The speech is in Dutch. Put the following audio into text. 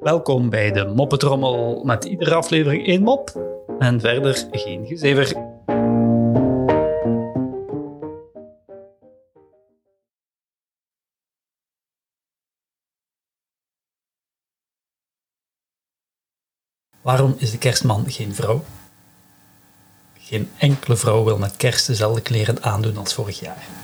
Welkom bij de Moppetrommel met iedere aflevering één mop en verder geen gezever. Waarom is de kerstman geen vrouw? Geen enkele vrouw wil met kerst dezelfde kleren aandoen als vorig jaar.